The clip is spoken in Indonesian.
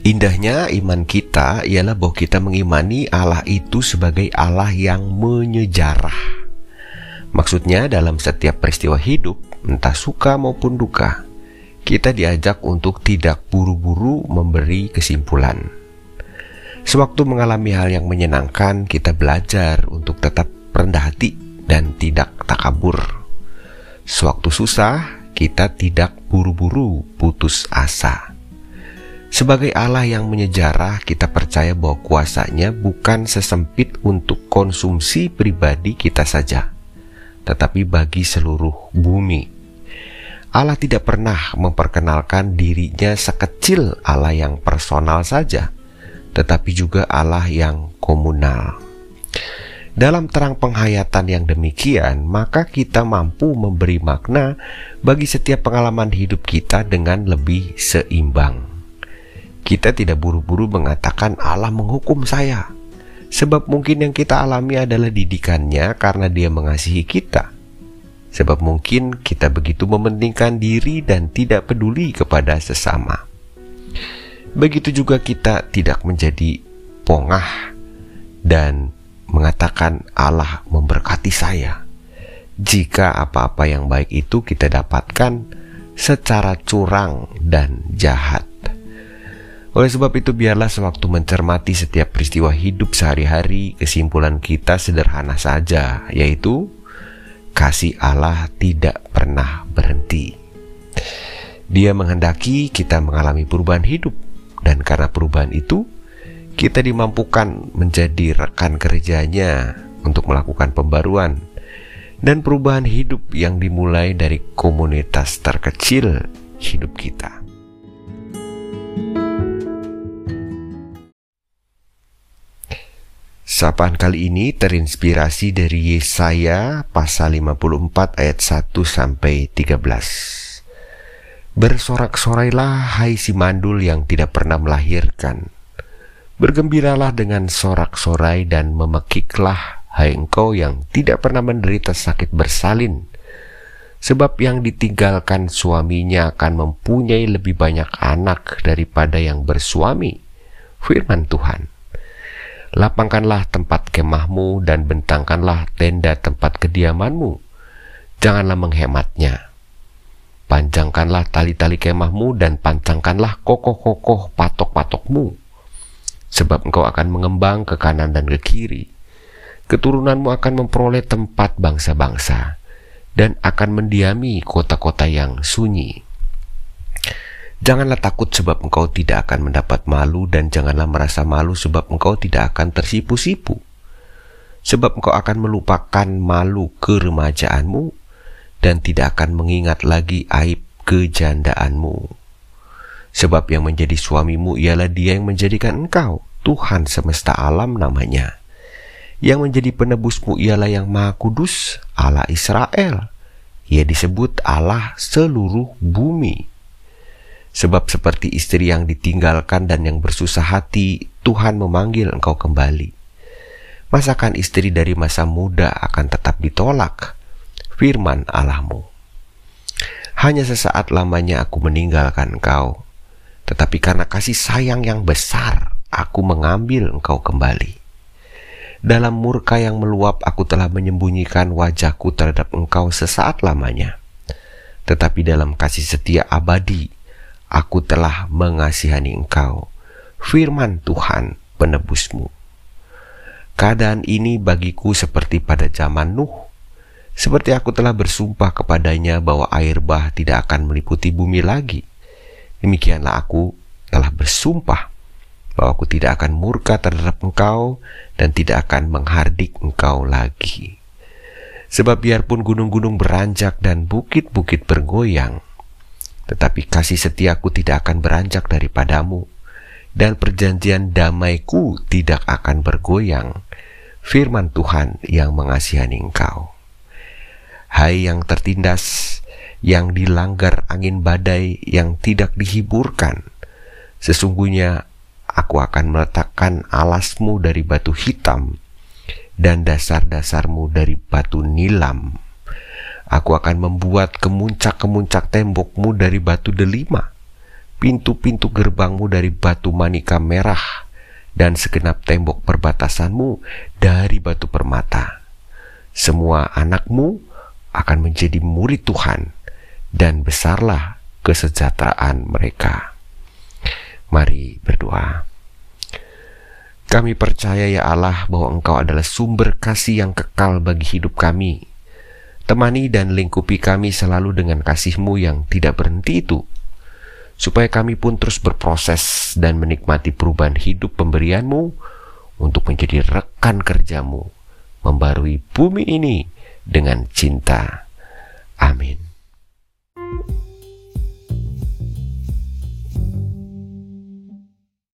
Indahnya iman kita ialah bahwa kita mengimani Allah itu sebagai Allah yang menyejarah. Maksudnya dalam setiap peristiwa hidup, entah suka maupun duka, kita diajak untuk tidak buru-buru memberi kesimpulan. Sewaktu mengalami hal yang menyenangkan, kita belajar untuk tetap rendah hati dan tidak takabur. Sewaktu susah, kita tidak buru-buru putus asa. Sebagai Allah yang menyejarah, kita percaya bahwa kuasanya bukan sesempit untuk konsumsi pribadi kita saja, tetapi bagi seluruh bumi. Allah tidak pernah memperkenalkan dirinya sekecil Allah yang personal saja, tetapi juga Allah yang komunal. Dalam terang penghayatan yang demikian, maka kita mampu memberi makna bagi setiap pengalaman hidup kita dengan lebih seimbang. Kita tidak buru-buru mengatakan Allah menghukum saya. Sebab mungkin yang kita alami adalah didikannya karena dia mengasihi kita. Sebab mungkin kita begitu mementingkan diri dan tidak peduli kepada sesama. Begitu juga kita tidak menjadi pongah dan mengatakan Allah memberkati saya. Jika apa-apa yang baik itu kita dapatkan secara curang dan jahat. Oleh sebab itu biarlah sewaktu mencermati setiap peristiwa hidup sehari-hari kesimpulan kita sederhana saja yaitu kasih Allah tidak pernah berhenti. Dia menghendaki kita mengalami perubahan hidup dan karena perubahan itu kita dimampukan menjadi rekan kerjanya untuk melakukan pembaruan dan perubahan hidup yang dimulai dari komunitas terkecil hidup kita. Sapaan kali ini terinspirasi dari Yesaya pasal 54 ayat 1 sampai 13. Bersorak-sorailah hai si mandul yang tidak pernah melahirkan. Bergembiralah dengan sorak-sorai dan memekiklah hai engkau yang tidak pernah menderita sakit bersalin. Sebab yang ditinggalkan suaminya akan mempunyai lebih banyak anak daripada yang bersuami. Firman Tuhan. Lapangkanlah tempat kemahmu dan bentangkanlah tenda tempat kediamanmu. Janganlah menghematnya. Panjangkanlah tali-tali kemahmu dan pancangkanlah kokoh-kokoh patok-patokmu. Sebab engkau akan mengembang ke kanan dan ke kiri. Keturunanmu akan memperoleh tempat bangsa-bangsa dan akan mendiami kota-kota yang sunyi. Janganlah takut sebab engkau tidak akan mendapat malu dan janganlah merasa malu sebab engkau tidak akan tersipu-sipu. Sebab engkau akan melupakan malu keremajaanmu dan tidak akan mengingat lagi aib kejandaanmu. Sebab yang menjadi suamimu ialah dia yang menjadikan engkau, Tuhan semesta alam namanya. Yang menjadi penebusmu ialah yang maha kudus, Allah Israel. Ia disebut Allah seluruh bumi. Sebab seperti istri yang ditinggalkan dan yang bersusah hati, Tuhan memanggil engkau kembali. Masakan istri dari masa muda akan tetap ditolak? Firman Allahmu. Hanya sesaat lamanya aku meninggalkan engkau, tetapi karena kasih sayang yang besar, aku mengambil engkau kembali. Dalam murka yang meluap, aku telah menyembunyikan wajahku terhadap engkau sesaat lamanya. Tetapi dalam kasih setia abadi, Aku telah mengasihani engkau, firman Tuhan penebusmu. Keadaan ini bagiku seperti pada zaman Nuh, seperti aku telah bersumpah kepadanya bahwa air bah tidak akan meliputi bumi lagi. Demikianlah aku telah bersumpah bahwa aku tidak akan murka terhadap engkau dan tidak akan menghardik engkau lagi. Sebab biarpun gunung-gunung beranjak dan bukit-bukit bergoyang, tetapi kasih setiaku tidak akan beranjak daripadamu, dan perjanjian damaiku tidak akan bergoyang. Firman Tuhan yang mengasihani engkau. Hai yang tertindas, yang dilanggar angin badai yang tidak dihiburkan, sesungguhnya aku akan meletakkan alasmu dari batu hitam dan dasar-dasarmu dari batu nilam. Aku akan membuat kemuncak-kemuncak tembokmu dari batu delima, pintu-pintu gerbangmu dari batu manika merah, dan segenap tembok perbatasanmu dari batu permata. Semua anakmu akan menjadi murid Tuhan, dan besarlah kesejahteraan mereka. Mari berdoa. Kami percaya ya Allah bahwa Engkau adalah sumber kasih yang kekal bagi hidup kami. Temani dan lingkupi kami selalu dengan kasih-Mu yang tidak berhenti itu, supaya kami pun terus berproses dan menikmati perubahan hidup pemberian-Mu untuk menjadi rekan kerjamu, membarui bumi ini dengan cinta. Amin.